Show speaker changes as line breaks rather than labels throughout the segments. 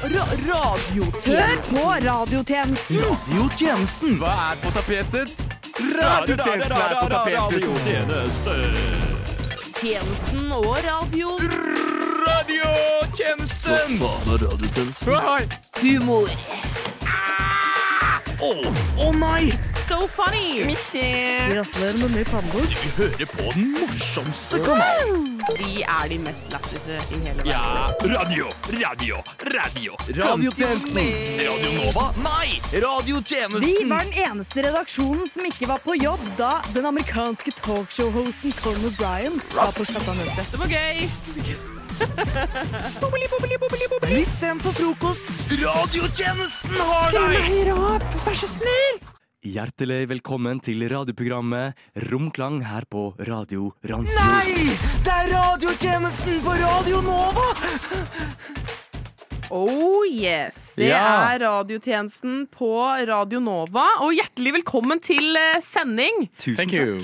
Hør på radiotjenesten.
Radiotjenesten. Hva er på tapetet? Radiotjenesten er på tapetet.
Tjenesten og radio.
Radiotjenesten. Hva faen er radiotjenesten?
Humor.
Å å nei!
So funny. Gratulerer med ny pannebok.
Du hører på den morsomste kanalen.
Vi er de mest lættise i hele verden.
Ja, radio, radio, radio. Radiotjenesten. Radio Nova? Nei!
Vi var den eneste redaksjonen som ikke var på jobb da den amerikanske talkshow-hosten Colin O'Brien var på Chattanutte. Dette var gøy.
Litt sent på frokost. Radiotjenesten har deg!
høyere opp, vær så snill.
Hjertelig velkommen til radioprogrammet Romklang her på Radio Randsfjord.
Nei! Det er radiotjenesten på Radio Nova!
Oh yes, det
Ja.
er radiotjenesten på Radio Nova. Og hjertelig velkommen til eh, sending.
Tusen
Thank you.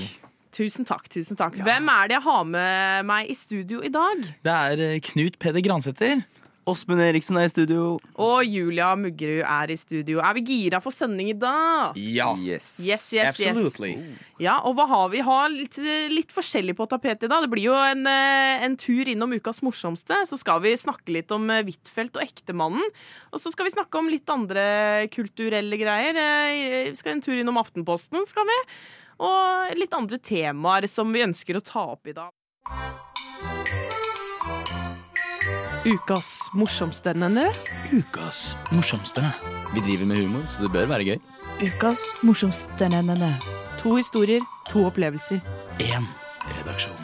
Tusen takk. tusen takk Hvem er det jeg har med meg i studio i dag?
Det er eh, Knut Peder Gransæter.
Åsmund Eriksen er i studio.
Og Julia Muggerud er i studio. Er vi gira for sending i dag?
Ja.
Yes.
Yes, yes,
Absolutely.
yes. Ja, og hva har vi? Har litt, litt forskjellig på tapetet i dag. Det blir jo en, eh, en tur innom ukas morsomste. Så skal vi snakke litt om eh, Huitfeldt og ektemannen. Og så skal vi snakke om litt andre kulturelle greier. Eh, Vi skal en tur innom Aftenposten, skal vi. Og litt andre temaer som vi ønsker å ta opp i dag. Ukas morsomste, nevner
Ukas morsomste.
Vi driver med humor, så det bør være gøy.
Ukas morsomste, nevner To historier, to opplevelser.
Én redaksjon.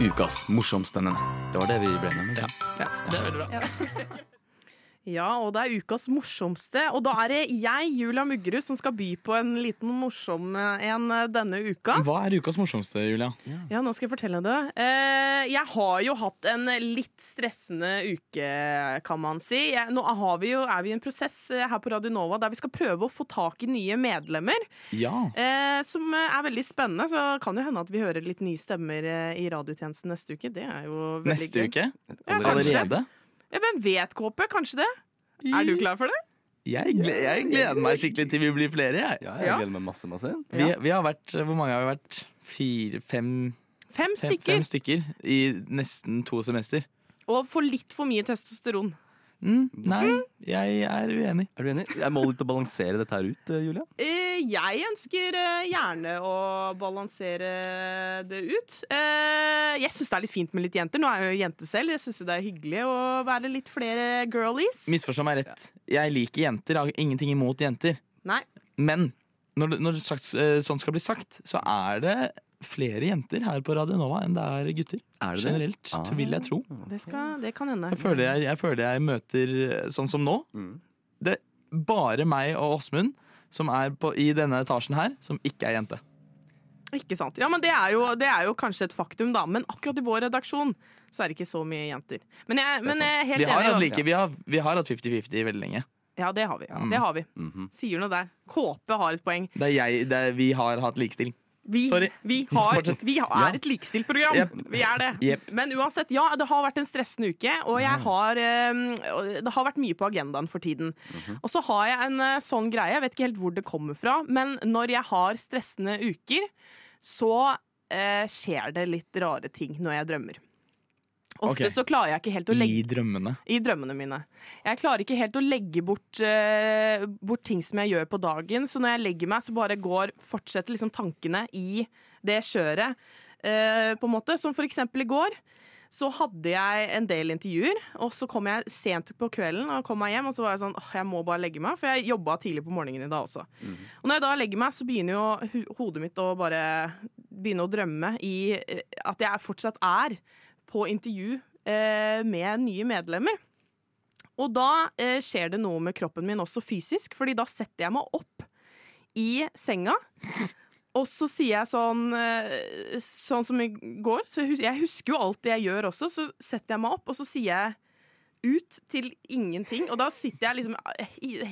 Ukas morsomste. nei. Det var det vi ble enige om. ja,
Det er veldig bra.
Ja, og det er ukas morsomste. Og da er det jeg, Julia Muggerud, som skal by på en liten morsom en denne uka.
Hva er ukas morsomste, Julia?
Ja, nå skal jeg fortelle det. Eh, jeg har jo hatt en litt stressende uke, kan man si. Nå har vi jo, er vi i en prosess eh, her på Radio Nova der vi skal prøve å få tak i nye medlemmer.
Ja.
Eh, som er veldig spennende. Så kan jo hende at vi hører litt nye stemmer eh, i radiotjenesten neste uke. Det er jo veldig
Neste uke?
Ja.
Allerede?
Ja, hvem vet, Kåpe? Kanskje det? Er du klar for det?
Jeg, gle- jeg gleder meg skikkelig til vi blir flere, jeg.
Ja, jeg
Ja.
gleder meg masse, masse.
Vi, vi har vært Hvor mange har vi vært? Fire, fem,
Fem
fem,
stykker.
fem stykker i nesten to semester.
Og får litt for mye testosteron.
Mm, nei, jeg er uenig.
Er du enig? Jeg må litt å balansere dette her ut, eh, Julia.
Eh, jeg ønsker eh, gjerne å balansere det ut. Eh, jeg syns det er litt fint med litt jenter. Nå er jeg jo jente selv. Jeg syns det er hyggelig å være litt flere girlies.
Misforstå meg rett. Jeg liker jenter. Jeg har ingenting imot jenter.
Nei.
Men når, når sagt, sånn skal bli sagt, så er det flere jenter her på Radio Nova enn det er gutter.
Er det det?
Generelt,
Ah.
vil jeg tro.
Det, skal, det kan hende.
Jeg føler jeg, jeg føler jeg møter eh, sånn som nå.
Mm.
Det er bare meg og Åsmund som er på, i denne etasjen her, som ikke er jente.
Ikke sant. Ja, men det er, jo, det er jo kanskje et faktum, da. Men akkurat i vår redaksjon så er det ikke så mye jenter. Men jeg, men jeg er helt
Vi har
enig.
hatt, like, vi har, vi har hatt 50-50 veldig lenge.
Ja, det har vi.
Mm.
Det har vi.
Mhm.
Sier noe der. Kåpe har et poeng.
Det er jeg, det er, vi har hatt likestilling.
Vi, vi, har, vi er et likestilt program.
Yep.
Vi er det.
Yep.
Men uansett, ja, det har vært en stressende uke, og jeg har, eh, det har vært mye på agendaen for tiden. Og så har jeg en eh, sånn greie, jeg vet ikke helt hvor det kommer fra, men når jeg har stressende uker, så eh, skjer det litt rare ting når jeg drømmer. Ofte
okay.
så klarer jeg ikke helt å legge
I drømmene.
i drømmene mine. Jeg klarer ikke helt å legge bort, uh, bort ting som jeg gjør på dagen, så når jeg legger meg, så bare går, fortsetter liksom tankene i det kjøret. Uh, på en måte. Som for eksempel i går. Så hadde jeg en del intervjuer, og så kom jeg sent på kvelden og kom meg hjem, og så var jeg sånn åh, jeg må bare legge meg, for jeg jobba tidlig på morgenen i dag også. Og når jeg da legger meg, så begynner jo hodet mitt å bare begynne å drømme i eh, at jeg fortsatt er på intervju eh, med nye medlemmer. Og da eh, skjer det noe med kroppen min også fysisk, fordi da setter jeg meg opp i senga. Og så sier jeg sånn eh, Sånn som i går. Så jeg, husker jo alt det jeg gjør også. Så setter jeg meg opp, og så sier jeg ut til ingenting. Og da sitter jeg liksom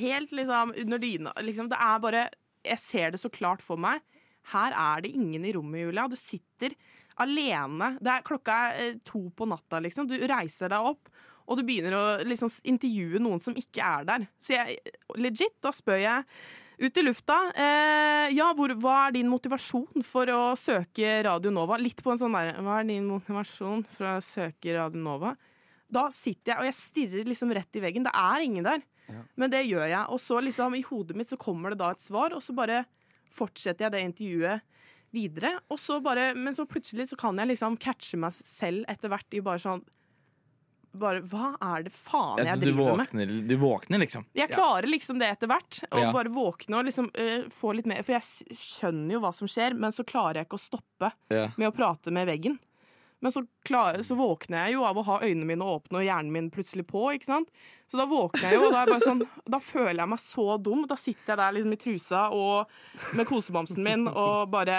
helt liksom under dyna. Liksom, det er bare Jeg ser det så klart for meg. Her er det ingen i rommet, Julia. Du sitter alene. Det er klokka er eh, to på natta, liksom. Du reiser deg opp, og du begynner å liksom intervjue noen som ikke er der. Så jeg, legit, da spør jeg ut i lufta eh, Ja, hvor, hva er din motivasjon for å søke Radio Nova? Litt på en sånn der Hva er din motivasjon for å søke Radio Nova? Da sitter jeg og jeg stirrer liksom rett i veggen. Det er ingen der. Men det gjør jeg. Og så liksom i hodet mitt så kommer det da et svar, og så bare fortsetter jeg det intervjuet videre. Og så bare, men så plutselig så kan jeg liksom catche meg selv etter hvert i bare sånn bare, Hva er det faen jeg
driver du,
driver med?
du våkner, liksom.
Jeg klarer liksom det etter hvert. Å
Ja.
bare våkne og liksom uh, få litt mer For jeg skjønner jo hva som skjer, men så klarer jeg ikke å stoppe
Ja.
med å prate med veggen. Men så, klar, så våkner jeg jo av å ha øynene mine åpne og hjernen min plutselig på. ikke sant? Så da våkner jeg jo, og da, sånn, da føler jeg meg så dum. Da sitter jeg der liksom i trusa og med kosebamsen min og bare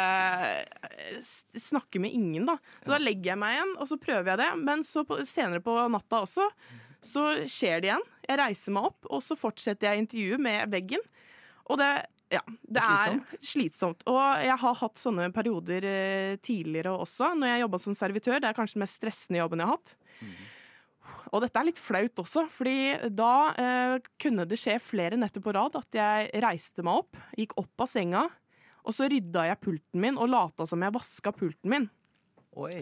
eh, snakker med ingen, da. Så da legger jeg meg igjen, og så prøver jeg det. Men så på, senere på natta også, så skjer det igjen. Jeg reiser meg opp, og så fortsetter jeg intervjuet med veggen. Og det, ja, det er slitsomt. Og jeg har hatt sånne perioder eh, tidligere også, når jeg jobba som servitør. Det er kanskje den mest stressende jobben jeg har hatt. Og dette er litt flaut også, fordi da eh, kunne det skje flere netter på rad at jeg reiste meg opp, gikk opp av senga, og så rydda jeg pulten min og lata som jeg vaska pulten min.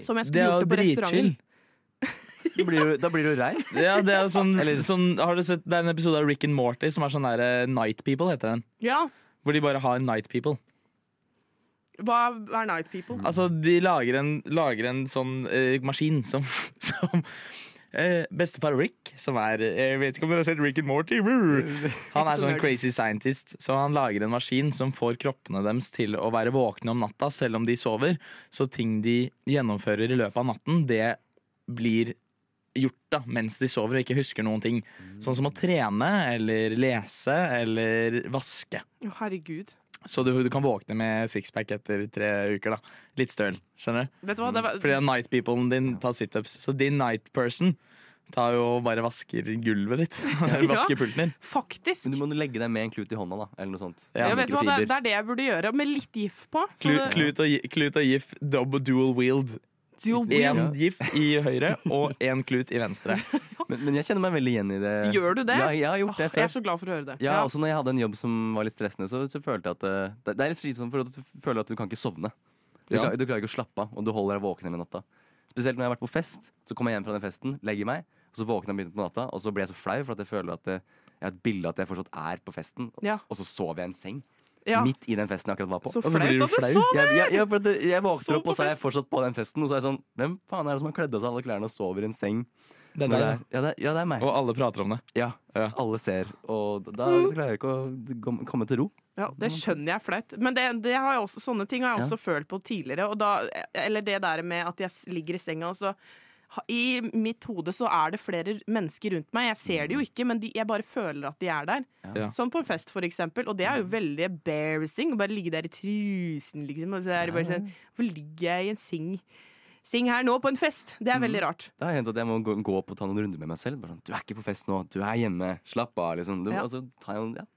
Som jeg skulle gjort på restauranten.
Da blir du, da blir du rein.
Ja, det er jo sånn, sånn Har du sett Det er en episode av Rick and Morty som er sånn der eh, Night People, heter den.
Ja.
Hvor de bare har Night People.
Hva er Night People?
Altså, de lager en, lager en sånn eh, maskin som, som eh, Bestefar Rick, som er Jeg vet ikke om dere har sett Rick and Morty? Han er sånn crazy scientist, så han lager en maskin som får kroppene deres til å være våkne om natta selv om de sover. Så ting de gjennomfører i løpet av natten, det blir gjort da, mens de sover og ikke husker noen ting. Sånn som å trene eller lese eller vaske.
Å, herregud.
Så du, du kan våkne med sixpack etter tre uker. da Litt støl. Skjønner du?
Vet du hva? Det var,
Fordi night peoplen din tar situps. Så din night person tar jo bare vasker gulvet ditt. vasker pulten din.
faktisk.
Men du må legge deg med en klut i hånda, da. Eller noe sånt.
Ja,
Ja, vet du hva? Det, det er det jeg burde gjøre, med litt gif på. Så
Klu- Klut og, klut og gif, double dual wield. Én gif i høyre og én klut i venstre.
Men, men jeg kjenner meg veldig igjen i det.
Gjør du det?
Ja, jeg har gjort det før.
jeg er så glad for å høre det.
Ja, også når jeg hadde en jobb som var litt stressende, så, så følte jeg at eh, det, det er litt slitsomt for at du føler at du kan ikke sovne. Du,
Ja.
klar, du klarer ikke å slappe av, og du holder deg våken hele natta. Spesielt når jeg har vært på fest. Så kommer jeg hjem fra den festen, legger meg, og så våkner jeg midt på natta, og så blir jeg så flau for at jeg føler at det, jeg har et bilde av at jeg fortsatt er på festen,
Ja.
og så sover jeg i en seng.
Ja.
Midt i den festen jeg akkurat var på.
Så
Og så blir
flaut
du
at du
flau.
sover!
Jeg, jeg, jeg, det- jeg våkner opp, og så er jeg fortsatt på den festen. Og så er jeg sånn Hvem faen er det som har kledd av seg alle klærne og sover i en seng?
Det er deg,
det er, ja, det er, ja, det er meg.
Og alle prater om det.
Ja,
Ja.
Alle ser. Og da klarer jeg ikke å komme til ro.
Ja, det skjønner jeg flaut. Men det, det har jeg også, sånne ting har jeg
Ja.
også følt på tidligere. Og da, eller det der med at jeg ligger i senga, og så I mitt hode så er det flere mennesker rundt meg. Jeg ser det jo ikke, men de, jeg bare føler at de er der.
Ja.
Sånn på en fest, for eksempel. Og det er jo veldig embarrassing. Å bare ligge der i trusen, liksom. Og så er det bare sånn Hvor ligger jeg i en seng, Sing her nå på en fest? Det er veldig rart.
Det har hendt at jeg må gå, gå opp og ta noen runder med meg selv. Bare sånn, Du er ikke på fest nå, du er hjemme. Slapp av, liksom. Du,
Ja.
altså, ta en, ja.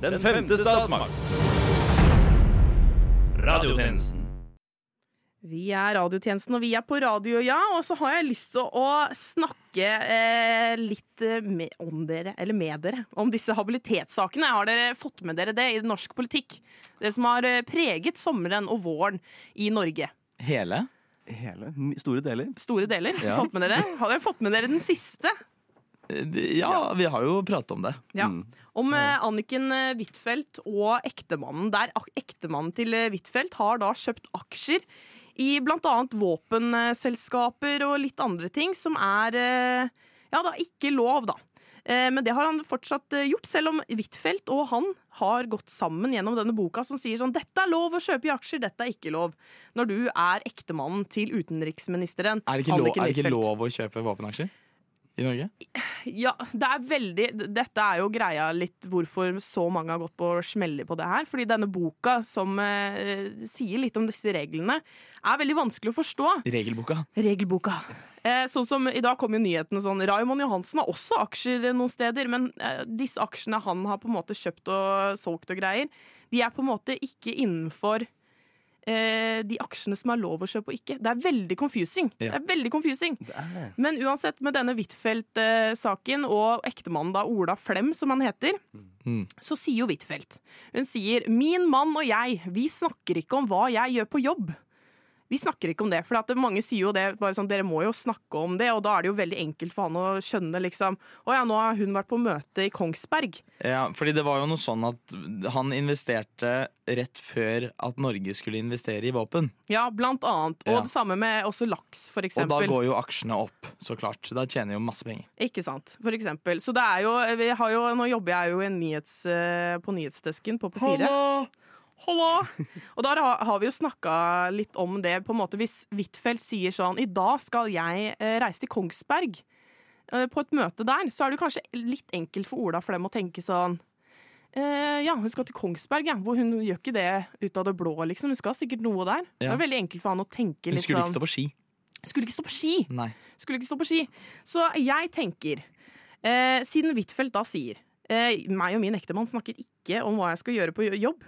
Den femte statsmakt. Radiotjenesten.
Vi er radiotjenesten, og vi er på radio, ja. Og så har jeg lyst til å snakke eh, litt eh, med, om dere, eller med dere, om disse habilitetssakene. Har dere fått med dere det i norsk politikk? Det som har eh, preget sommeren og våren i Norge.
Hele?
Hele, store deler.
Store deler.
Ja.
Fått med dere? Har dere fått med dere den siste?
Eh, Ja, vi har jo pratet om det.
Ja.
Mm.
Om Anniken Huitfeldt og ektemannen der. Ektemannen til Huitfeldt har da kjøpt aksjer i bl.a. våpenselskaper og litt andre ting som er eh, ja da ikke lov, da. Eh, Men det har han fortsatt eh, gjort, selv om Huitfeldt og han har gått sammen gjennom denne boka som sier sånn dette er lov å kjøpe i aksjer, dette er ikke lov. Når du er ektemannen til utenriksministeren.
Er det ikke, lov, er det ikke lov å kjøpe våpenaksjer i Norge?
Ja, det er veldig Dette er jo greia litt hvorfor så mange har gått på smeller på det her. Fordi denne boka, som eh, sier litt om disse reglene, er veldig vanskelig å forstå.
Regelboka.
Regelboka. Eh, sånn som I dag kom jo nyhetene sånn Raymond Johansen har også aksjer noen steder, men eh, disse aksjene han har på en måte kjøpt og solgt og greier, de er på en måte ikke innenfor eh, de aksjene som er lov å kjøpe og ikke. Det er veldig confusing.
Ja.
Det er veldig confusing.
Det er det.
Men uansett, med denne Huitfeldt-saken og ektemannen da Ola Flem, som han heter,
Mm.
så sier jo Huitfeldt Hun sier 'min mann og jeg, vi snakker ikke om hva jeg gjør på jobb'. Vi snakker ikke om det, for at mange sier jo det bare sånn, dere må jo snakke om det, og da er det jo veldig enkelt for han å skjønne liksom Å ja, nå har hun vært på møte i Kongsberg.
Ja, fordi det var jo noe sånn at han investerte rett før at Norge skulle investere i våpen.
Ja, blant annet. Og
Ja.
det samme med også laks, for eksempel.
Og da går jo aksjene opp, så klart. Da tjener jo masse penger.
Ikke sant, for eksempel. Så det er jo, vi har jo Nå jobber jeg jo nyhets, eh, på nyhetsdesken på P4. Hallo! Og da har, vi jo snakka litt om det, på en måte hvis Huitfeldt sier sånn I dag skal jeg eh, reise til Kongsberg. eh, på et møte der, så er det kanskje litt enkelt for Ola for dem å tenke sånn eh, Ja, hun skal til Kongsberg, ja. Hvor hun gjør ikke det ut av det blå, liksom. Hun skal sikkert noe der. Det
Ja.
er veldig enkelt for han å tenke
Hun skulle ikke
sånn
stå på ski.
Skulle ikke stå på ski!
Nei.
Skulle ikke stå på ski. Så jeg tenker, eh, siden Huitfeldt da sier eh, meg og min ektemann snakker ikke om hva jeg skal gjøre på jobb,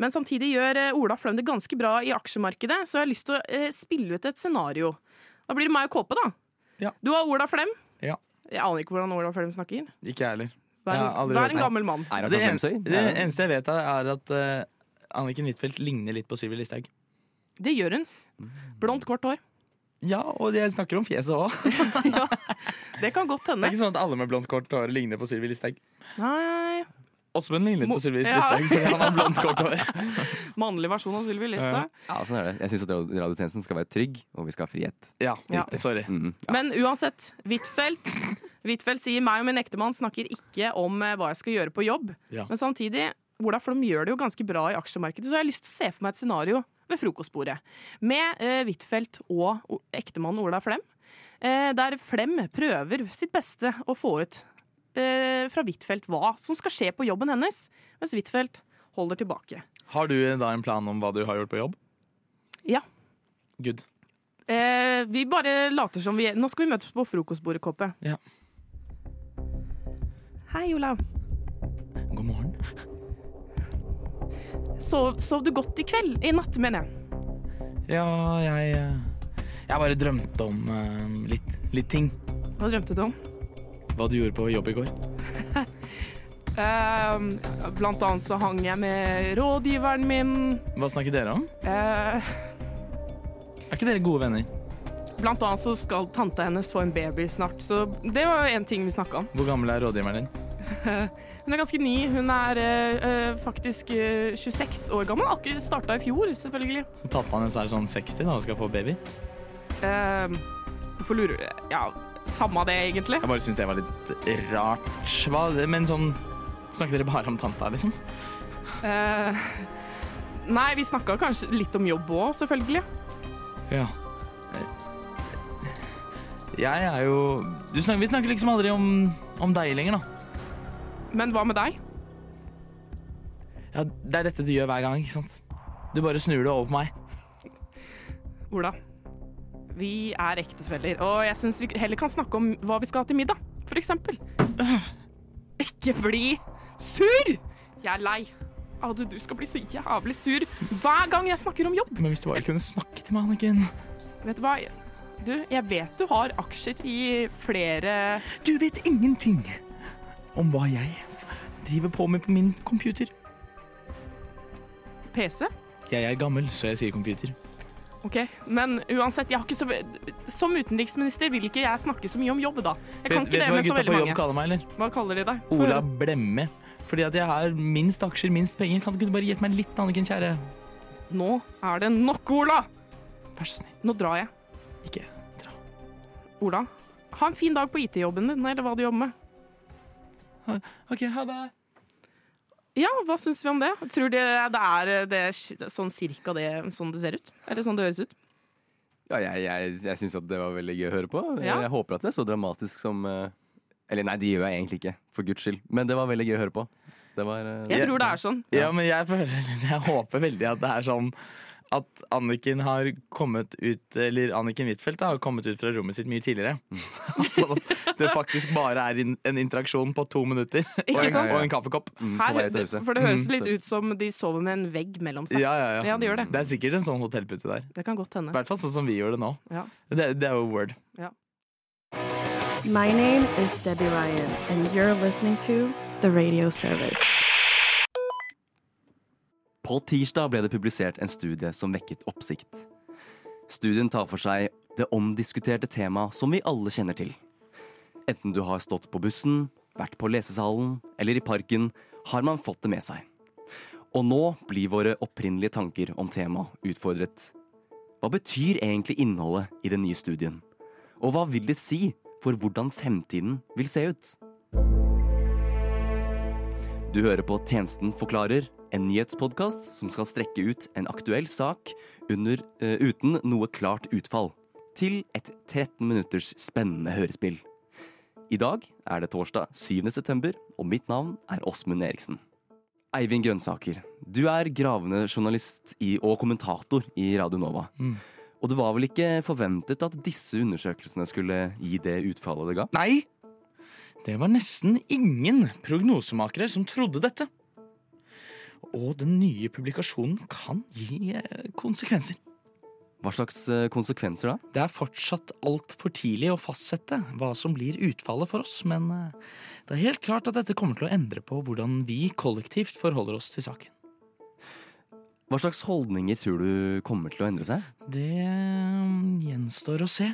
men samtidig gjør eh, Ola Fløm det ganske bra i aksjemarkedet, så jeg har lyst til å eh, spille ut et scenario. Da blir det meg og Kåpe, da.
Ja.
Du har Ola Flem.
Ja.
Jeg aner ikke hvordan Ola Flem snakker.
Ikke jeg heller.
Vær,
Jeg har
vær en gammel mann.
Er
Det,
fra
en, det eneste jeg vet, er at uh, Anniken Huitfeldt ligner litt på Sylvi Listhaug.
Det gjør hun. Blondt, kort hår.
Ja, og jeg snakker om fjeset òg.
ja, det kan godt hende.
Det er ikke sånn at alle med blondt, kort hår ligner på Sylvi Listhaug.
Nei,
Åsmund ligner
litt
på Sylvi
Ja.
Listhaug fordi han har blondt, kort hår.
Mannlig versjon av Sylvi Listhaug.
Ja, sånn er det. Jeg syns radiotjenesten skal være trygg, og vi skal ha frihet.
Ja,
Ja.
sorry.
Mhm. Ja.
Men uansett, Huitfeldt Huitfeldt sier meg og min ektemann snakker ikke om eh, hva jeg skal gjøre på jobb.
Ja.
Men samtidig, Ola de gjør det jo ganske bra i aksjemarkedet, så jeg har lyst til å se for meg et scenario ved frokostbordet. Med Huitfeldt og ektemannen Ola Flem. Uh, der Flem prøver sitt beste å få ut eh, fra Huitfeldt hva som skal skje på jobben hennes, mens Huitfeldt holder tilbake.
Har du da en plan om hva du har gjort på jobb?
Ja.
Good.
Eh, vi bare later som vi er Nå skal vi møtes på frokostbordet, Kåpe.
Ja.
Hei, Olav.
God morgen.
Sov, sov du godt i kveld? I natt, mener jeg.
Ja, jeg eh, Jeg bare drømte om uh, litt, litt ting.
Hva drømte du om?
Hva du gjorde på jobb i går.
uh, blant annet så hang jeg med rådgiveren min.
Hva snakker dere om?
Uh,
Er ikke dere gode venner?
blant annet så skal tanta hennes få en baby snart, så det var en ting vi snakka om.
Hvor gammel er rådgiveren din?
Hun er ganske ny. Hun er eh, faktisk eh, 26 år gammel. Akkurat starta i fjor, selvfølgelig.
Så tappa hennes er sånn 60 da og skal få baby?
Uh, lurer du? Ja, samme det, egentlig.
Jeg bare syns det var litt rart. Hva? Men sånn Snakker dere bare om tanta, liksom?
Uh, nei, vi snakka kanskje litt om jobb òg, selvfølgelig.
Ja. Jeg er jo du snakker, Vi snakker liksom aldri om, om deg lenger, da.
Men hva med deg?
Ja, Det er dette du gjør hver gang, ikke sant? Du bare snur det over på meg.
Ola, vi er ektefeller, og jeg syns vi heller kan snakke om hva vi skal ha til middag, for eksempel. Øh, Ikke bli sur! Jeg er lei av du skal bli så jævlig sur hver gang jeg snakker om jobb.
Men hvis du bare kunne snakke til meg, Anniken
Vet du hva? Du, jeg vet du har aksjer i flere
Du vet ingenting om hva jeg driver på med på min computer.
PC.
Jeg er gammel, så jeg sier computer.
Ok, Men uansett, jeg har ikke så som utenriksminister vil ikke jeg snakke så mye om jobb, da. Jeg kan
vet,
ikke
vet
det
du hva
med
gutta på jobb
mange.
kaller meg, eller?
Hva kaller de deg?
Ola. Blemme. Fordi at jeg har minst aksjer, minst penger. Kan du ikke bare hjelpe meg litt, Anniken, kjære?
Nå er det nok, Ola!
Vær så snill.
Nå drar jeg.
Ikke dra.
Ola, ha en fin dag på IT-jobben din, eller hva du jobber med.
OK, ha det.
Ja, hva syns vi om det? Tror du det er det, er sånn cirka det, sånn det ser ut? Eller sånn det høres ut?
Ja, jeg jeg, jeg syns at det var veldig gøy å høre på.
Ja.
jeg håper at det er så dramatisk som eh, Eller nei, det gjør jeg egentlig ikke, for guds skyld. Men det var veldig gøy å høre på. Det var eh,
Jeg tror det er sånn.
Ja, men jeg føler Jeg håper veldig at det er sånn at Anniken har kommet ut Eller Anniken Huitfeldt har kommet ut fra rommet sitt mye tidligere. sånn at det faktisk bare er en interaksjon på to minutter og en, og en kaffekopp.
Mm,
Her,
huset.
for det høres
Mm.
litt ut som de sover med en vegg mellom seg.
Ja, ja, ja.
Ja, det gjør det.
Det er sikkert en sånn hotellpute der.
Det kan godt
I hvert fall sånn som vi gjør det nå.
Ja.
Det, det er jo word.
My name is Debbie Ryan, and you're listening to The Radio Service.
På tirsdag ble det publisert en studie som vekket oppsikt. Studien tar for seg det omdiskuterte temaet som vi alle kjenner til. Enten du har stått på bussen, vært på lesesalen eller i parken, har man fått det med seg. Og nå blir våre opprinnelige tanker om temaet utfordret. Hva betyr egentlig innholdet i den nye studien? Og hva vil det si for hvordan fremtiden vil se ut? Du hører på Tjenesten forklarer, en nyhetspodkast som skal strekke ut en aktuell sak under, uh, uten noe klart utfall, til et 13 minutters spennende hørespill. I dag er det torsdag 7. september, og mitt navn er Åsmund Eriksen. Eivind Grønnsaker, du er gravende journalist i, og kommentator i Radio Nova.
Mm.
Og det var vel ikke forventet at disse undersøkelsene skulle gi det utfallet det ga?
Nei! Det var nesten ingen prognosemakere som trodde dette. Og den nye publikasjonen kan gi eh, konsekvenser.
Hva slags eh, konsekvenser da?
Det er fortsatt altfor tidlig å fastsette hva som blir utfallet for oss, men eh, det er helt klart at dette kommer til å endre på hvordan vi kollektivt forholder oss til saken.
Hva slags holdninger tror du kommer til å endre seg?
Det gjenstår å se.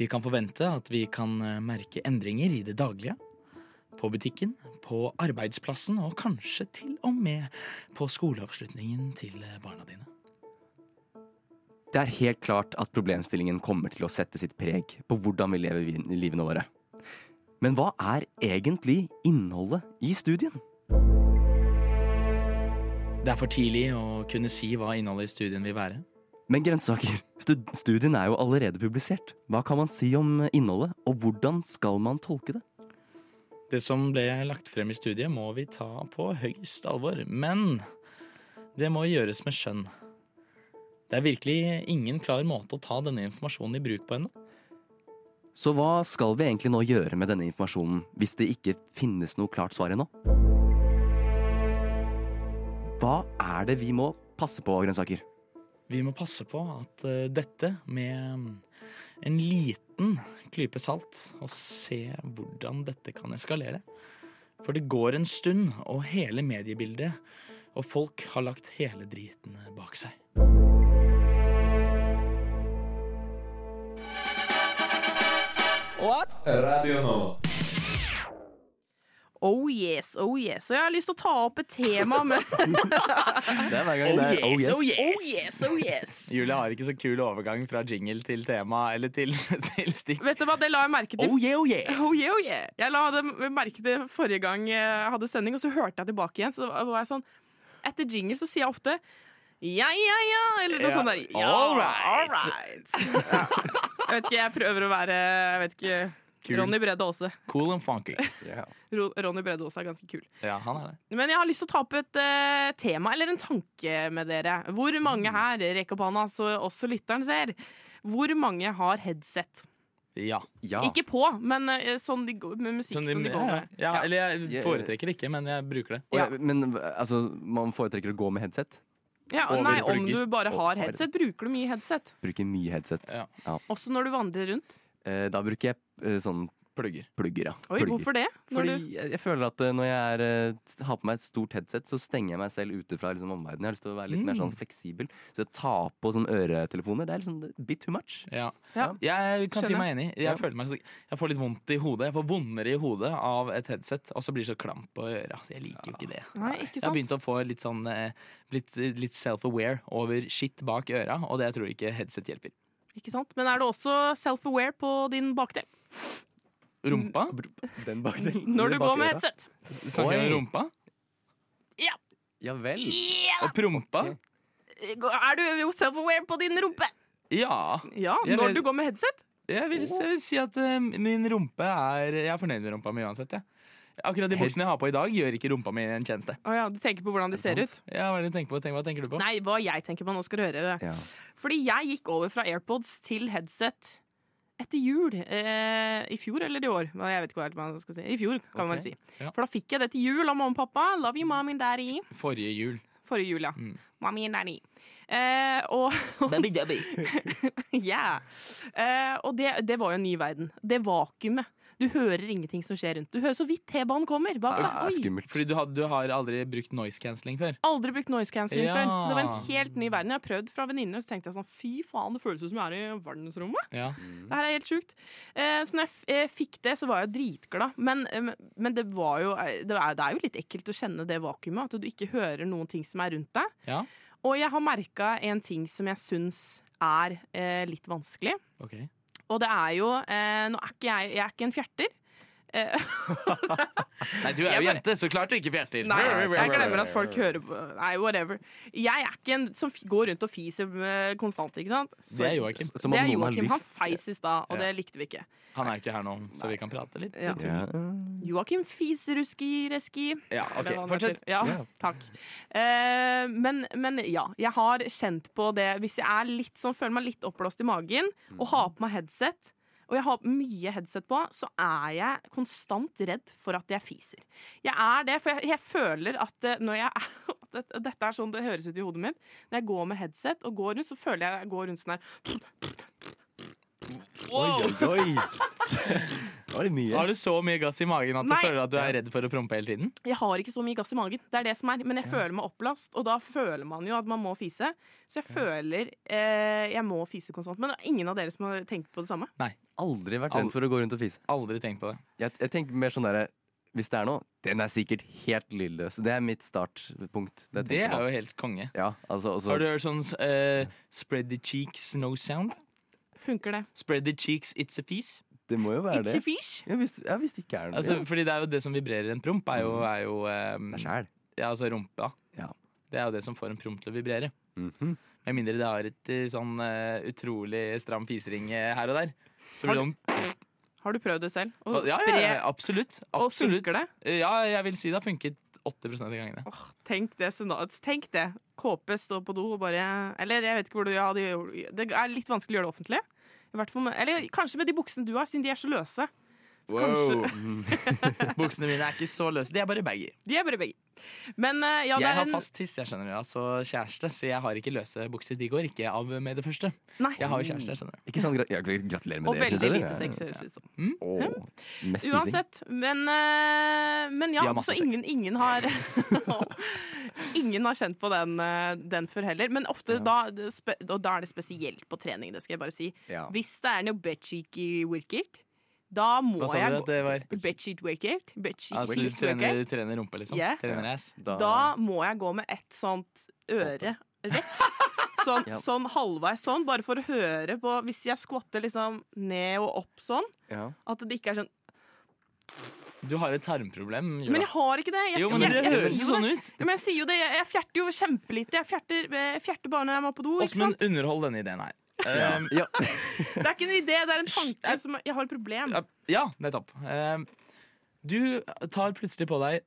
Vi kan forvente at vi kan merke endringer i det daglige. På butikken, på arbeidsplassen og kanskje til og med på skoleavslutningen til barna dine.
Det er helt klart at problemstillingen kommer til å sette sitt preg på hvordan vi lever livene våre. Men hva er egentlig innholdet i studien?
Det er for tidlig å kunne si hva innholdet i studien vil være.
Men grønnsaker, studien er jo allerede publisert. Hva kan man si om innholdet, og hvordan skal man tolke det?
Det som ble lagt frem i studiet, må vi ta på høyst alvor. Men det må gjøres med skjønn. Det er virkelig ingen klar måte å ta denne informasjonen i bruk på ennå.
Så hva skal vi egentlig nå gjøre med denne informasjonen, hvis det ikke finnes noe klart svar ennå? Hva er det vi må passe på, grønnsaker?
Vi må passe på at eh, dette med en liten klype salt, og se hvordan dette kan eskalere. For det går en stund, og hele mediebildet og folk har lagt hele driten bak seg. What?
Radio Nova.
Oh yes, oh yes. Og jeg har lyst til å ta opp et tema med
Det er hver gang det er
Oh yes, oh
Oh yes, oh yes.
Julie har ikke så kul overgang fra jingle til tema eller til, til stikk.
Vet du hva, det la jeg merke til.
Oh yeah, oh yeah!
Oh yeah, oh yeah. Jeg la det merke til forrige gang jeg hadde sending, og så hørte jeg tilbake igjen. Så var jeg sånn Etter jingle så sier jeg ofte ja, ja, ja, eller noe
Ja.
sånt der. Ja,
All right.
all right. Ja. Jeg vet ikke, jeg prøver å være Jeg vet ikke
Kul.
Ronny Brede Aase.
Cool and funky.
Yeah. Ronny Brede Aase er ganske kul.
Ja, han er det.
Men jeg har lyst til å ta opp et uh, tema, eller en tanke med dere. Hvor mange her, rekk opp hånda så også lytteren ser, hvor mange har headset?
Ja.
Ja.
Ikke på, men uh, sånn de, med musikk som
de-
de går med.
ja,
Ja.
eller jeg foretrekker det ikke, men jeg bruker det.
Og jeg- Men altså, man foretrekker å gå med headset?
Ja, nei, om du bare har
har-
headset, bruker du mye headset.
Bruker mye headset.
Ja.
Også når du vandrer rundt.
Eh, da bruker jeg eh, sånn
Plugger.
plugger, ja.
Oi,
Plugger.
hvorfor det? Når
Fordi
du,
jeg, jeg føler at eh, når jeg er, har på meg et stort headset, så stenger jeg meg selv ute fra liksom, omverdenen. Jeg har lyst til å være litt mer sånn
Mm.
fleksibel. Så jeg tar på sånn øretelefoner. Det er liksom bit too much.
Ja.
Ja.
Jeg kan si meg enig. Jeg,
Ja.
føler meg så, jeg får litt vondt i hodet. Jeg får vondere i hodet av et headset, og så blir det så klamp på øra. Så jeg liker jo ikke det.
Nei, ikke
Jeg har begynt å få litt sånn litt, litt self-aware over shit bak øra, og det jeg tror ikke headset hjelper.
Ikke sant? Men er du også self-aware på din bakdel?
Rumpa?
Den bakdelen.
Når du går med headset?
Snakker jeg om rumpa?
Ja Ja vel.
Og prompa?
Er du self-aware på din rumpe?
Ja.
Ja, når
vil,
du går med headset?
Jeg vil, jeg vil si at uh, min rumpe er Jeg er fornøyd med rumpa mi uansett, jeg. Akkurat de buksene jeg har på i dag, gjør ikke rumpa mi en tjeneste.
Oh, ja, du tenker på hvordan de ser ut?
Ja, Hva er det du tenker på? Tenk, hva tenker du på?
Nei, hva jeg tenker på, nå skal du høre.
Ja.
Fordi jeg gikk over fra AirPods til headset etter jul. Eh, I fjor eller i år? Jeg vet ikke hva man skal si. I fjor, kan man vel si.
ja.
For da fikk jeg det til jul av mamma og pappa. Love you, mommy and daddy.
Forrige jul.
Forrige jul, ja.
Mm.
Mommy and daddy. Eh, og yeah. eh, og det, det var jo en ny verden. Det vakuumet. Du hører ingenting som skjer rundt. Du hører så vidt T-banen kommer. Bak deg. Oi.
skummelt.
Fordi du har, du har aldri brukt noise cancelling før?
Aldri brukt noise cancelling
Ja.
før. Så det var en helt ny verden. Jeg har prøvd fra venninner, og så tenkte jeg sånn fy faen, det føles ut som jeg er i verdensrommet.
Ja.
Det her er helt sjukt. Eh, så når jeg f eh, fikk det, så var jeg dritglad. Men, eh, men det var jo eh, det er, det er jo litt ekkelt å kjenne det vakuumet. At du ikke hører noen ting som er rundt deg.
ja.
Og jeg har merka en ting som jeg syns er eh, litt vanskelig.
Ok.
Og det er jo eh, Nå er ikke jeg Jeg er ikke en fjerter. Eh,
Nei, du er jo jente, så klart du ikke fjerter.
Nei, jeg glemmer at folk hører på Nei, whatever. Jeg er ikke en som går rundt og fiser eh, konstant, ikke sant?
Det er Joakim.
Som
det er Joakim. Han feis i stad, og
Ja.
det likte vi ikke.
Han er ikke her nå, så vi kan prate litt.
Ja.
Ja.
Joakim Fiseruski-reski.
Ja, ok, fortsett.
Ja,
Ja.
takk. Eh, men, men ja, jeg har kjent på det Hvis jeg er litt sånn, føler meg litt oppblåst i magen og har på meg headset, og jeg har mye headset på, så er jeg konstant redd for at jeg fiser. Jeg er det, for jeg, jeg føler at eh, når jeg er at Dette er sånn det høres ut i hodet mitt. Når jeg går med headset og går rundt, så føler jeg jeg går rundt sånn her
Oi, oi, oi. Var det mye.
Har du så mye gass i magen at du
Nei.
føler at du er redd for å prompe hele tiden?
Jeg har ikke så mye gass i magen, det er det som er. Men jeg føler meg opplast, og da føler man jo at man må fise. Så jeg føler eh, jeg må fise konstant. Men det er ingen av dere som har tenkt på det samme. Nei.
Aldri vært redd for å gå rundt og fise.
Aldri tenkt på det.
Jeg, jeg tenker mer sånn derre Hvis det er noe, den er sikkert helt lydløs. Det er mitt startpunkt. Det,
Det er jo helt konge.
Ja, altså, altså
Har du hørt sånn uh, Spread the cheeks, no sound?
Funker det?
Spread the cheeks, it's a fis.
Det må jo være
Ikke
det.
fish?
Ja, hvis, ja, hvis det ikke er noe
Altså, fordi det er jo det som vibrerer en promp, er jo, er jo um,
Det er sjæl.
Ja, altså rumpa.
Ja.
Det er jo det som får en promp til å vibrere.
Mhm.
Med mindre det har et eh, sånn uh, utrolig stram fisering eh, her og der. Så
Har
blir det sånn
Har du prøvd det selv? Å
ja, ja,
spre
ja, absolutt.
Og funker det?
Ja, jeg vil si det har funket 80 av gangene.
Åh, Tenk det, scenariet. tenk det. Kåpe står på do og bare Eller jeg vet ikke hvor du ja, det, Det er litt vanskelig å gjøre det offentlig. I hvert fall med, eller kanskje med de buksene du har, siden de er så løse. Så
Wow. Buksene mine er ikke så løse. De er bare baggy.
De er bare begge. Men eh, ja, det
jeg
er
har
en
fast tiss, jeg skjønner du. Altså kjæreste, så jeg har ikke løse bukser. De går ikke av med det første.
Nei.
Jeg har jo kjæreste, skjønner du.
Ikke sånn gra ja, gratulerer med
Og
det.
veldig lite sex, høres det ut som.
Mest fising.
Uansett. Men, uh, men ja, så ingen, ingen har Ingen har kjent på den, eh, den før heller. Men ofte da, og da er det spesielt på trening, det skal jeg bare si.
Ja.
Hvis det er noe bedsheet workout, da må
Hva sa
jeg
du at det var?
Bedsheet workout? Bedsheet
Altså, du trener, trener rumpe, liksom?
Yeah.
Trener ass?
Da,
Da må jeg gå med ett sånt øre vekk. Sånn,
Ja.
sånn halvveis sånn, bare for å høre på Hvis jeg skvatter liksom ned og opp sånn,
ja.
at det ikke er sånn
Du har et tarmproblem, Jura.
Men jeg har ikke det! Jeg,
Jo, men
jeg,
det høres jo sånn ut.
Ja, Men jeg sier jo det, jeg, fjerter jo kjempelite. Jeg fjerter, jeg fjerter bare når jeg må på do.
Åsmund, underhold denne ideen her.
Ja.
Um,
ja.
Det er ikke en idé, det er en tanke som Jeg har et problem.
Ja, Ja, nettopp. Um, du tar plutselig på deg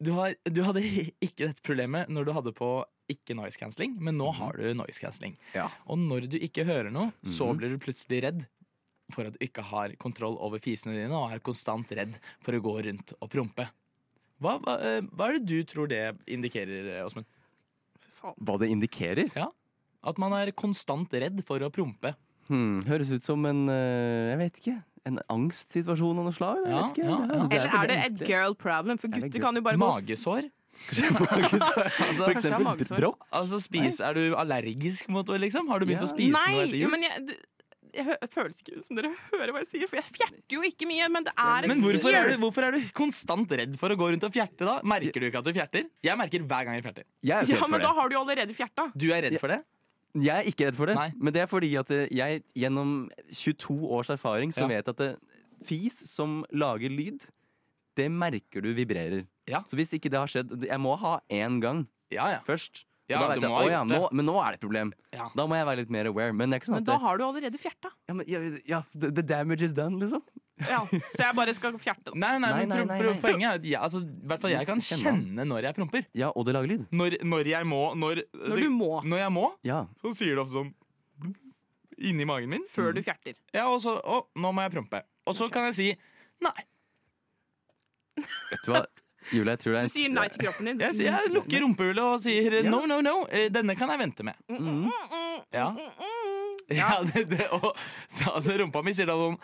du, har, du hadde ikke dette problemet når du hadde på ikke noise cancelling, men nå har du noise cancelling.
Ja.
Og når du ikke hører noe, så
Mhm.
blir du plutselig redd for at du ikke har kontroll over fisene dine, og er konstant redd for å gå rundt og prompe. Hva, hva, eh, hva er det du tror det indikerer, Åsmund?
Hva det indikerer?
At man er konstant redd for å prompe.
Hmm, høres ut som en eh, Jeg vet ikke. En angstsituasjon av noe slag? Jeg
Ja,
vet ikke.
ja, ja.
Eller er det et girl problem? For
Er
gutter kan jo bare gå
Magesår?
For eksempel
magesår.
brokk.
Altså, spis, Er du allergisk mot det, liksom? Har du begynt
Ja.
å spise noe etter jul?
men jeg, du- jeg føles ikke som dere hører hva jeg sier, for jeg fjerter jo ikke mye. Men det er
Men hvorfor er, du, hvorfor er du konstant redd for å gå rundt og fjerte, da? Merker du ikke at du fjerter? Jeg merker hver gang jeg fjerter.
Jeg er
Ja, men
det.
da har du jo allerede fjerta.
Du er redd for det?
Jeg er ikke redd for det,
Nei.
men det er fordi at eh, jeg gjennom 22 års erfaring så
Ja.
vet at det, fis som lager lyd, det merker du vibrerer.
Ja.
Så hvis ikke det har skjedd Jeg må ha én gang
Ja, ja.
først.
Ja,
jeg, «Å ja, nå, men nå er det et problem.
Ja.
Da må jeg være litt mer aware. Men sånn
Men da
det,
har du allerede fjerta.
ja, men, ja, ja, the, the damage is done, liksom.
Ja, så jeg bare skal fjerte den.
Nei, nei,
Nei, nei, nei, nei.
poenget er at jeg, altså, hvert fall jeg kan
kjenne
når jeg promper.
Ja, og det lager lyd.
Når, når jeg må når,
Når du må.
Når jeg må,
Ja.
så sier det ofte sånn inni magen min.
Før du fjerter.
Ja, og så Å, nå må jeg prompe. Og så kan jeg si nei.
Vet du hva, Julie, jeg tror det er
Du sier nei til kroppen din.
Jeg, sier- jeg lukker rumpehullet og sier no, no, no. eh, Denne kan jeg vente med.
Mm.
Ja. Ja, det, det, og så, altså, rumpa mi sier da sånn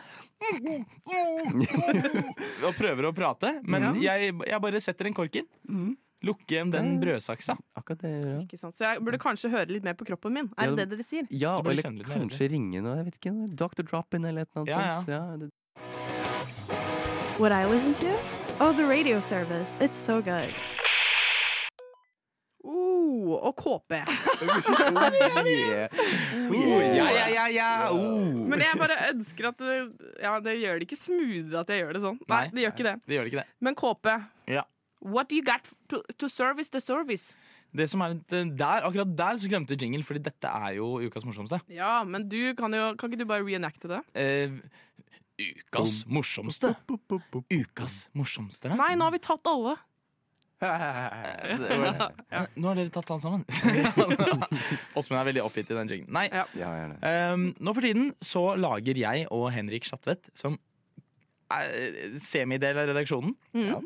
Og prøver å prate, men jeg, jeg bare setter en kork inn. Lukker igjen den brødsaksa.
Akkurat det gjør jeg.
Ikke sant? Så jeg burde kanskje høre litt mer på kroppen min. Er
Ja,
det
det-
dere sier?
Ja, eller kanskje ringe noe, jeg vet ikke, noe Dr. Drop-in eller et eller annet
Ja, ja.
sånt. Ja, det,
What I listen to? Oh, the radio service. It's so good.
Og kåpe.
yeah.
Oh, ja, ja, ja, ja. Oh.
Men jeg bare ønsker at det, Ja, det gjør det ikke smoothere at jeg gjør det sånn. Nei, det gjør ikke det.
Det gjør ikke det.
Men KP,
Ja.
what do you got to, to service the service?
Det som er eh, der, Akkurat der så glemte jingle, Fordi dette er jo ukas morsomste.
Ja, men du kan jo Kan ikke du bare reenacte det?
Eh, ukas morsomste. Ukas morsomste.
Nei, nå har vi tatt alle.
Nå har dere tatt han sammen. Åsmund er veldig oppgitt i den jingen. Nei,
Ja.
Ja, gjerne.
ehm, nå for tiden så lager jeg og Henrik Schatvedt, som er semidel av redaksjonen
Mm.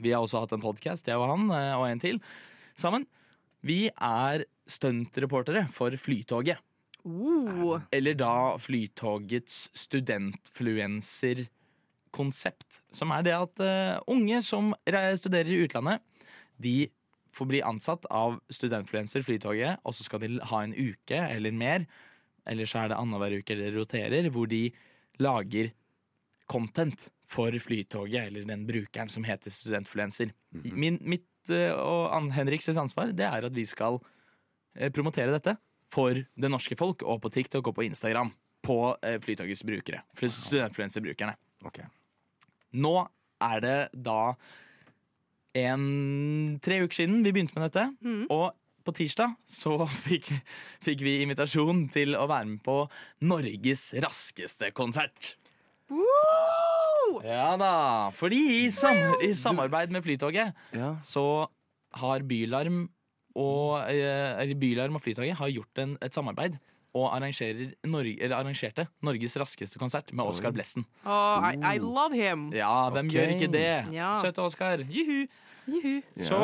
Vi har også hatt en podkast, jeg og han, eh, og en til, sammen. Vi er stuntreportere for Flytoget.
Uh.
Eller da Flytogets studentfluenser-konsept. Som er det at uh, unge som studerer i utlandet, de får bli ansatt av studentfluenser Flytoget, og så skal de ha en uke eller mer, eller så er det annenhver uke eller roterer, hvor de lager content for Flytoget, eller den brukeren som heter studentfluenser. Min, mitt uh, og Ann Henrik sitt ansvar det er at vi skal eh, promotere dette for det norske folk, og på TikTok og på Instagram. På Flytogets brukere. Studentfluenserbrukerne. Studentfluencer-brukerne. Nå er det da en, tre uker siden vi begynte med dette.
Mm.
Og på tirsdag så fikk, fikk vi invitasjon til å være med på Norges raskeste konsert.
Woo!
Ja da, fordi i, sam i samarbeid med Flytoget
Ja.
så har Bylarm og, eh, Bylarm og Flytoget har gjort en, et samarbeid og Norge, eller arrangerte Norges raskeste konsert med Oscar Blessen.
Oh, I, I love him.
Ja, hvem
okay.
gjør ikke det?
Ja.
Søte Oscar. Juhu.
Juhu.
Så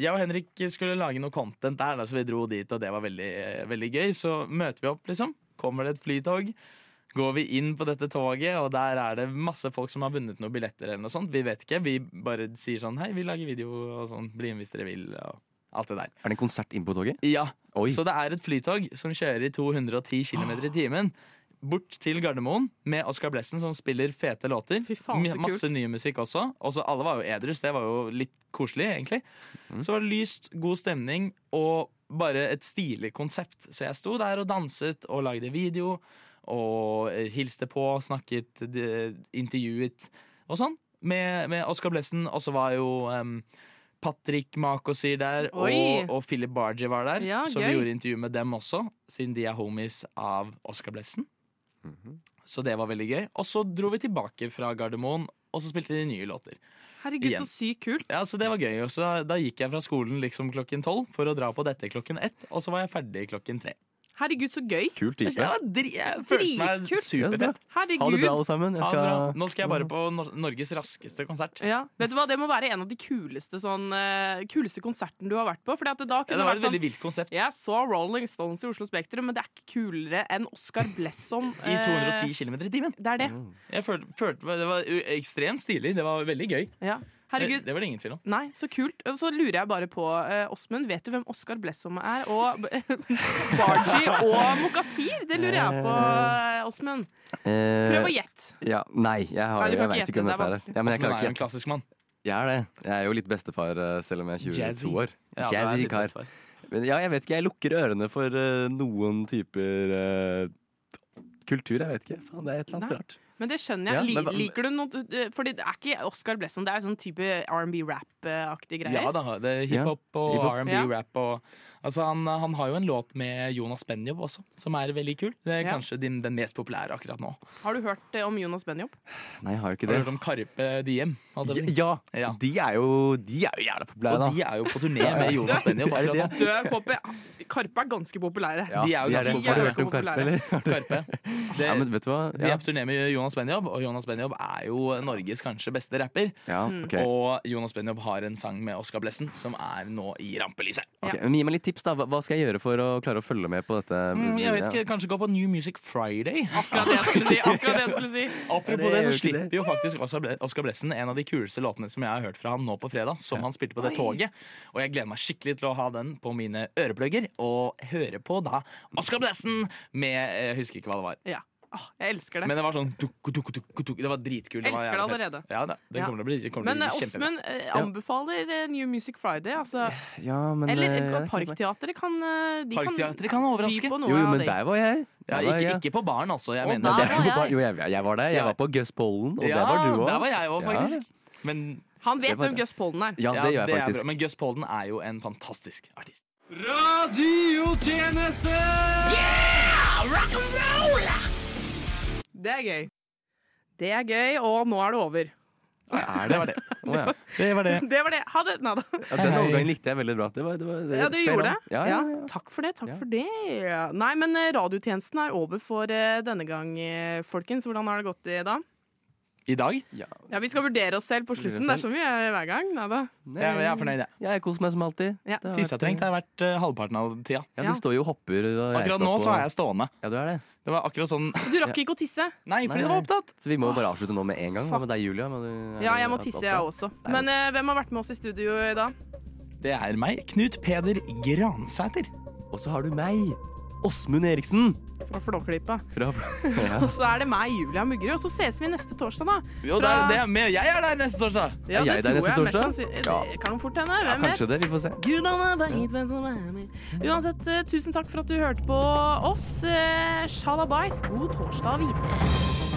jeg og Henrik skulle lage noe content der, da, så vi dro dit, og det var veldig, eh, veldig gøy. Så møter vi opp, liksom. Kommer det et flytog. Går vi inn på dette toget, og der er det masse folk som har vunnet noen billetter. eller noe sånt. Vi vet ikke. Vi bare sier sånn Hei, vi lager video og sånn. Bli med hvis dere vil. Og alt det der.
Er det en konsert inn på toget?
Ja,
Oi.
Så det er et flytog som kjører i 210 km i timen. Bort til Gardermoen med Oscar Blessen som spiller fete låter.
Fy faen, så
Masse ny musikk også. også. Alle var jo edrus, det var jo litt koselig, egentlig. Så var det lyst, god stemning og bare et stilig konsept. Så jeg sto der og danset og lagde video og eh, hilste på, snakket, intervjuet og sånn med, med Oscar Blessen. Og så var jo em, Patrick Makosir der,
Oi.
og, og Philip Barger var der.
Ja,
så
gøy.
vi gjorde intervju med dem også, siden de er homies av Oscar Blessen. Så det var veldig gøy. Og så dro vi tilbake fra Gardermoen, og så spilte de nye låter.
Herregud,
Igjen.
så sykt kult.
Ja, så det var gøy. Og så da gikk jeg fra skolen liksom klokken tolv for å dra på dette klokken ett, og så var jeg ferdig klokken tre.
Herregud, så gøy.
Kult.
Det Ja, dri jeg følte meg
Dritkult.
superfett.
Ha det bra, alle sammen. Jeg
Ha det bra.
skal...
Nå skal jeg bare på Nor Norges raskeste konsert.
Ja, vet du hva, Det må være en av de kuleste, sånn, eh, kuleste konserten du har vært på. Fordi at det da
Ja,
kunne
det var
vært
et
sånn
veldig vilt konsept.
Jeg så Rolling Stones i Oslo Spektrum, men det er ikke kulere enn Oscar Blesson.
I 210 km i timen.
Det er det.
Jeg følte, følte Det var ekstremt stilig. Det var veldig gøy.
Ja.
Det,
Herregud.
det var det ingen tvil om.
Nei, så kult. Og så lurer jeg bare på, eh, Åsmund, vet du hvem Oskar Blessom er? Og Barji og Mokasir? Det lurer jeg på, eh, Åsmund. Prøv å gjette.
Ja, nei, jeg, har,
Nei,
jeg
ikke
vet ikke hvem
det
dette er. Ja, men jeg klarer
er jo en klassisk mann.
Jeg er det. Jeg er jo litt bestefar, eh, selv om jeg er 22
Jazzy.
år.
Ja,
Jazzy kar. Men ja, jeg vet ikke. Jeg lukker ørene for uh, noen typer uh, kultur. Jeg vet ikke. Faen, det er et eller annet
Nei.
rart.
Men det skjønner jeg.
Ja, men
liker du noe eh, Fordi det er ikke Oscar Blesson, det er sånn type R&B-rap-aktig greier.
Ja da, det er hiphop og
Ja, hiphop.
R&B,
Ja.
rap og Altså, han, han har jo en låt med Jonas Benjob også, som er veldig kul. Det er
Ja.
kanskje din, den mest populære akkurat nå.
Har du hørt eh, om Jonas Benjob?
Nei, jeg har jo ikke det.
Har du hørt om Karpe Diem?
Ja,
Ja.
de er jo, de er jo jævla populære,
Og de er jo på turné med Jonas Benjob
Er det
akkurat.
Du, KP, Karpe er ganske populære.
Ja,
de er jo
de
ganske
populære.
Har du hørt om Karpe, eller?
Karpe. Det,
Ja, men vet du hva?
De er på turné med Jonas Benjob, og Jonas Benjob er jo Norges kanskje beste rapper.
ja okay.
Og Jonas Benjob har en sang med Oskar Blessen som er nå i rampelyset.
Ok, men Gi meg litt tips, da. Hva skal jeg gjøre for å klare å følge med på dette?
Mm, jeg vet ikke, Kanskje gå på New Music Friday?
Akkurat det jeg skulle si. akkurat det jeg skulle si
Apropos
det
det,
er
så slipper jo faktisk Oskar Ble- Blessen en av de kuleste låtene som jeg har hørt fra han nå på fredag, som han spilte på det toget. Og jeg gleder meg skikkelig til å ha den på mine øreplugger og høre på da Oskar Blessen med Jeg husker ikke hva det var.
Ja. Åh, jeg elsker det.
Men det var sånn tuk, tuk, tuk, Det var dritkult. Det var
Elsker det
fett.
allerede.
Ja, det, det kommer til å bli, det kommer
Men eh. Åsmund eh, anbefaler eh, New Music Friday. Altså,
Ja, men
eller. Parkteatret kan de
Parkteatret kan overraske.
på noe
Jo, jo, men der var jeg.
Ja,
var
ikke, ikke på baren, altså. Jeg mener
der
Jeg,
var jeg.
jo, jeg, jeg var der. Jeg var på Gus Pollen, og
ja,
der var du òg.
Der var jeg òg,
Ja.
faktisk. Men,
Han vet hvem
det.
Gus Polden er.
Ja, det gjør jeg faktisk.
Men Gus Polden er jo en fantastisk artist.
Radiotjeneste!
Det er gøy. Det er gøy, og nå er det over.
Er det?
det.
Å, ja.
Det var det.
Det var det. Ha det. Nada.
Ja, den overgangen likte jeg veldig bra. Det var, det var, det
Ja, du gjorde det?
Ja, ja, ja.
Takk for det. takk
Ja.
for det. Nei, men eh, radiotjenesten er over for eh, denne gang, eh, folkens. Hvordan har det gått i dag?
I dag?
Ja.
Ja, Vi skal vurdere oss selv på slutten. Det er som vi gjør hver gang. Nada.
Nei,
Jeg, jeg er fornøyd, jeg.
Ja, jeg koser meg som alltid.
Ja.
Tissetrengt har vært-
eh, halvparten av tida.
Ja,
Ja.
står jo og hopper. Og
Akkurat nå
opp
så er jeg stående.
Ja, du er det.
Det var akkurat sånn
Du rakk ikke å tisse.
Nei, fordi
du
det var opptatt.
Så vi må bare avslutte nå med en gang. Hva med deg, Julia? Du,
Ja, jeg må tisse, jeg også. Men uh, hvem har vært med oss i studio i dag?
Det er meg, Knut Peder Gransæter.
Og så har du meg, Åsmund Eriksen.
Fra Flåklypa.
Fra, ja.
Og så er det meg, Julia Muggerud. Og så ses vi neste torsdag, da.
Jo, det er, det er med. Jeg er der neste torsdag.
Ja,
Er jeg der neste
jeg
torsdag? Ja.
Kan fort hende. Hvem ja,
kanskje det. Vi får se.
Gudene veit hvem som er med. Uansett, eh, tusen takk for at du hørte på oss. Eh, Shalabais, god torsdag videre.